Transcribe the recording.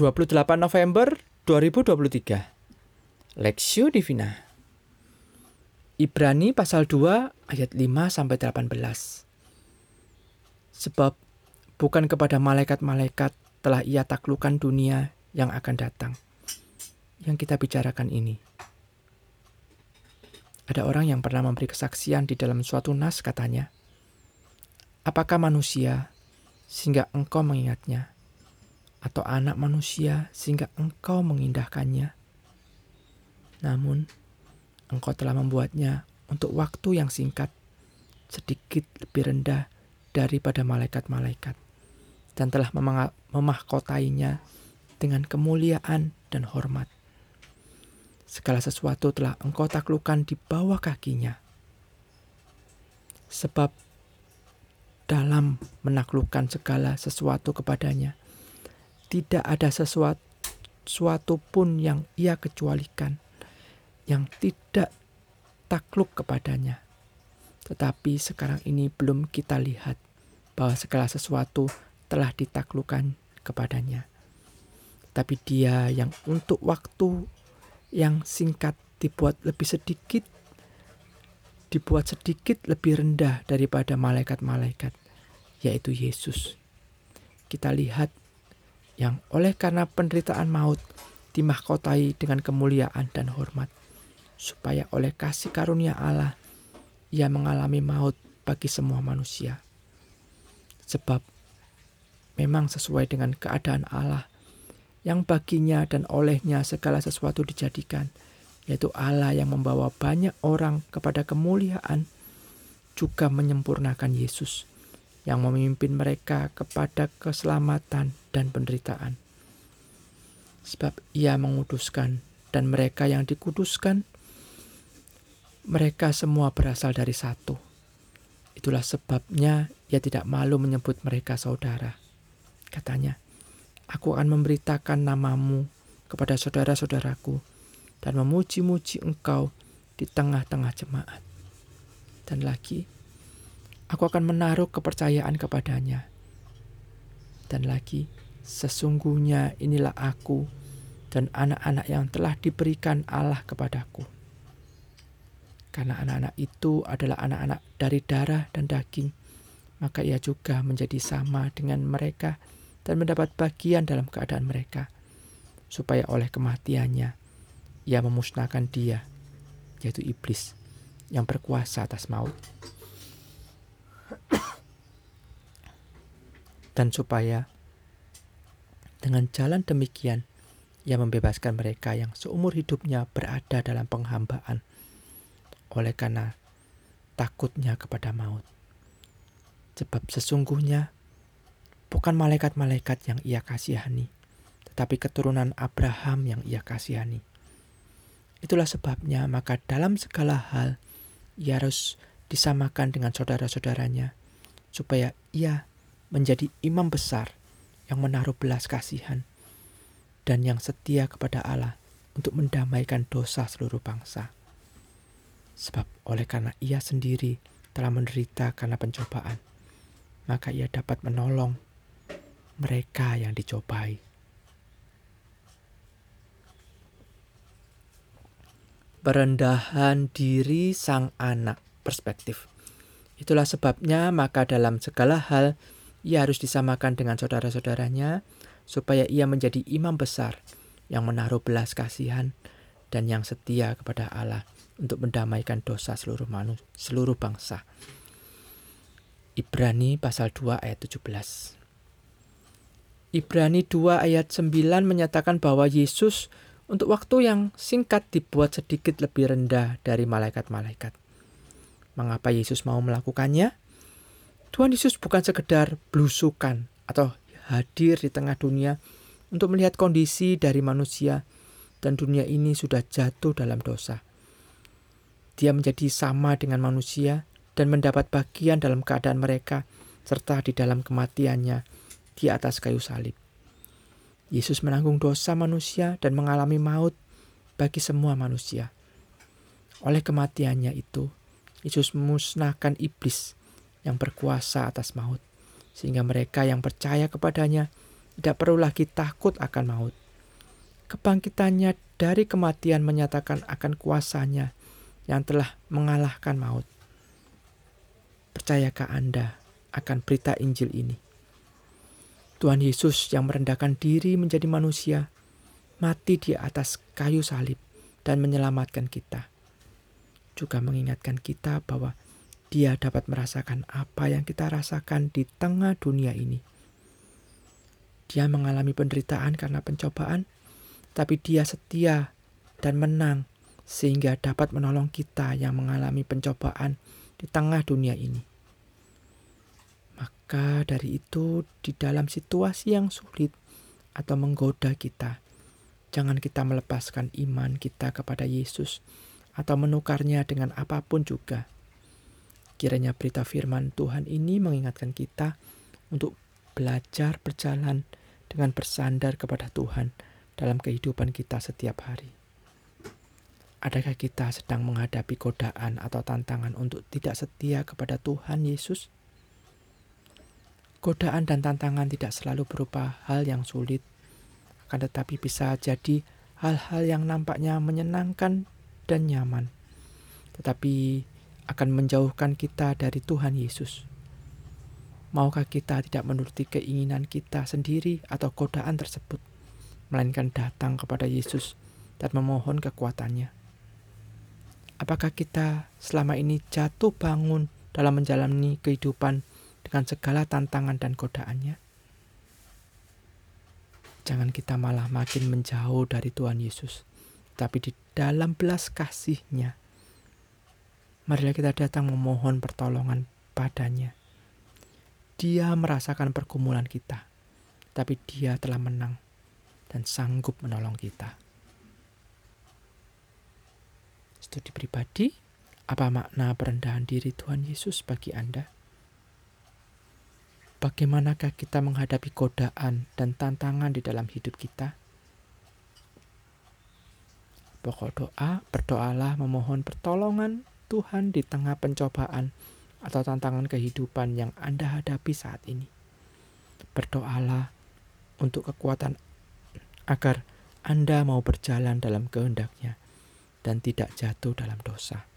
28 November 2023 Lexio Divina Ibrani pasal 2 ayat 5 sampai 18 Sebab bukan kepada malaikat-malaikat telah ia taklukkan dunia yang akan datang yang kita bicarakan ini. Ada orang yang pernah memberi kesaksian di dalam suatu nas katanya, Apakah manusia sehingga engkau mengingatnya? Atau anak manusia sehingga engkau mengindahkannya. Namun, engkau telah membuatnya untuk waktu yang singkat, sedikit lebih rendah daripada malaikat-malaikat, dan telah memahkotainya dengan kemuliaan dan hormat. Segala sesuatu telah engkau taklukkan di bawah kakinya. Sebab dalam menaklukkan segala sesuatu kepadanya, tidak ada sesuatu, sesuatu pun yang ia kecualikan, yang tidak takluk kepadanya. Tetapi sekarang ini belum kita lihat bahwa segala sesuatu telah ditaklukkan kepadanya. Tapi dia yang untuk waktu yang singkat dibuat lebih sedikit, dibuat sedikit lebih rendah daripada malaikat-malaikat, yaitu Yesus. Kita lihat yang oleh karena penderitaan maut dimahkotai dengan kemuliaan dan hormat, supaya oleh kasih karunia Allah ia mengalami maut bagi semua manusia. Sebab memang sesuai dengan keadaan Allah yang baginya dan olehnya segala sesuatu dijadikan, yaitu Allah yang membawa banyak orang kepada kemuliaan, juga menyempurnakan Yesus yang memimpin mereka kepada keselamatan dan penderitaan. Sebab ia menguduskan dan mereka yang dikuduskan, mereka semua berasal dari satu. Itulah sebabnya ia tidak malu menyebut mereka saudara. Katanya, aku akan memberitakan namamu kepada saudara-saudaraku dan memuji-muji engkau di tengah-tengah jemaat. Dan lagi, aku akan menaruh kepercayaan kepadanya. Dan lagi, sesungguhnya inilah aku dan anak-anak yang telah diberikan Allah kepadaku. Karena anak-anak itu adalah anak-anak dari darah dan daging, maka ia juga menjadi sama dengan mereka dan mendapat bagian dalam keadaan mereka, supaya oleh kematiannya ia memusnahkan dia, yaitu iblis, yang berkuasa atas maut dan supaya dengan jalan demikian ia membebaskan mereka yang seumur hidupnya berada dalam penghambaan oleh karena takutnya kepada maut. Sebab sesungguhnya bukan malaikat-malaikat yang ia kasihani, tetapi keturunan Abraham yang ia kasihani. Itulah sebabnya maka dalam segala hal ia harus disamakan dengan saudara-saudaranya, supaya ia menjadi imam besar yang menaruh belas kasihan dan yang setia kepada Allah untuk mendamaikan dosa seluruh bangsa. Sebab oleh karena ia sendiri telah menderita karena pencobaan, maka ia dapat menolong mereka yang dicobai. Perendahan diri sang anak perspektif. Itulah sebabnya maka dalam segala hal ia harus disamakan dengan saudara-saudaranya supaya ia menjadi imam besar yang menaruh belas kasihan dan yang setia kepada Allah untuk mendamaikan dosa seluruh manusia, seluruh bangsa. Ibrani pasal 2 ayat 17. Ibrani 2 ayat 9 menyatakan bahwa Yesus untuk waktu yang singkat dibuat sedikit lebih rendah dari malaikat-malaikat. Mengapa Yesus mau melakukannya? Tuhan Yesus bukan sekedar belusukan atau hadir di tengah dunia untuk melihat kondisi dari manusia dan dunia ini sudah jatuh dalam dosa. Dia menjadi sama dengan manusia dan mendapat bagian dalam keadaan mereka serta di dalam kematiannya di atas kayu salib. Yesus menanggung dosa manusia dan mengalami maut bagi semua manusia. Oleh kematiannya itu, Yesus memusnahkan iblis yang berkuasa atas maut, sehingga mereka yang percaya kepadanya tidak perlu lagi takut akan maut. Kebangkitannya dari kematian menyatakan akan kuasanya yang telah mengalahkan maut. Percayakah Anda akan berita Injil ini? Tuhan Yesus yang merendahkan diri menjadi manusia, mati di atas kayu salib dan menyelamatkan kita. Juga mengingatkan kita bahwa dia dapat merasakan apa yang kita rasakan di tengah dunia ini dia mengalami penderitaan karena pencobaan, tapi dia setia dan menang sehingga dapat menolong kita yang mengalami pencobaan di tengah dunia ini. Maka dari itu, di dalam situasi yang sulit atau menggoda kita, jangan kita melepaskan iman kita kepada Yesus atau menukarnya dengan apa pun juga. Kiranya berita firman Tuhan ini mengingatkan kita untuk belajar berjalan dengan bersandar kepada Tuhan dalam kehidupan kita setiap hari. Adakah kita sedang menghadapi godaan atau tantangan untuk tidak setia kepada Tuhan Yesus? Godaan dan tantangan tidak selalu berupa hal yang sulit, akan tetapi bisa jadi hal-hal yang nampaknya menyenangkan dan nyaman, tetapi akan menjauhkan kita dari Tuhan Yesus. Maukah kita tidak menuruti keinginan kita sendiri atau godaan tersebut, melainkan datang kepada Yesus dan memohon kekuatannya? Apakah kita selama ini jatuh bangun dalam menjalani kehidupan dengan segala tantangan dan godaannya? Jangan kita malah makin menjauh dari Tuhan Yesus, tapi di dalam belas kasihnya, marilah kita datang memohon pertolongan padanya dia merasakan pergumulan kita, tapi Dia telah menang dan sanggup menolong kita. Studi pribadi, apa makna perendahan diri Tuhan Yesus bagi Anda? Bagaimanakah kita menghadapi godaan dan tantangan di dalam hidup kita? Pokok doa, berdoalah memohon pertolongan Tuhan di tengah pencobaan atau tantangan kehidupan yang Anda hadapi saat ini. Berdoalah untuk kekuatan agar Anda mau berjalan dalam kehendaknya dan tidak jatuh dalam dosa.